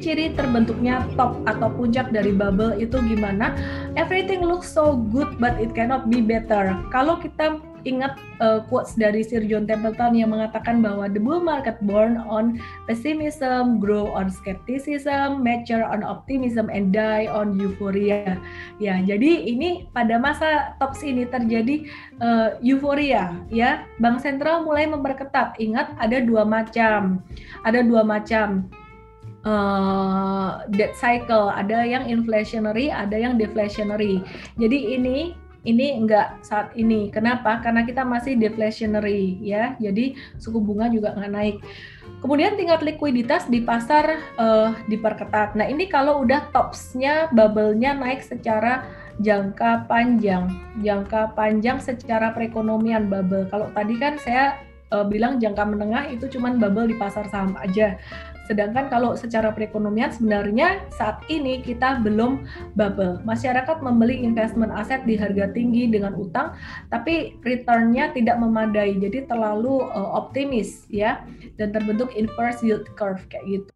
ciri terbentuknya top atau puncak dari bubble itu gimana? Everything looks so good but it cannot be better. Kalau kita ingat uh, quotes dari Sir John Templeton yang mengatakan bahwa the bull market born on pessimism, grow on skepticism, mature on optimism, and die on euphoria. Ya, jadi ini pada masa tops ini terjadi uh, euforia. Ya, Bank Sentral mulai memperketat. Ingat ada dua macam, ada dua macam uh, debt cycle, ada yang inflationary, ada yang deflationary. Jadi ini ini enggak saat ini. Kenapa? Karena kita masih deflationary ya. Jadi suku bunga juga nggak naik. Kemudian tingkat likuiditas di pasar uh, diperketat. Nah ini kalau udah topsnya bubble-nya naik secara jangka panjang, jangka panjang secara perekonomian bubble. Kalau tadi kan saya uh, bilang jangka menengah itu cuman bubble di pasar saham aja. Sedangkan kalau secara perekonomian sebenarnya saat ini kita belum bubble. Masyarakat membeli investment aset di harga tinggi dengan utang, tapi returnnya tidak memadai, jadi terlalu uh, optimis ya, dan terbentuk inverse yield curve kayak gitu.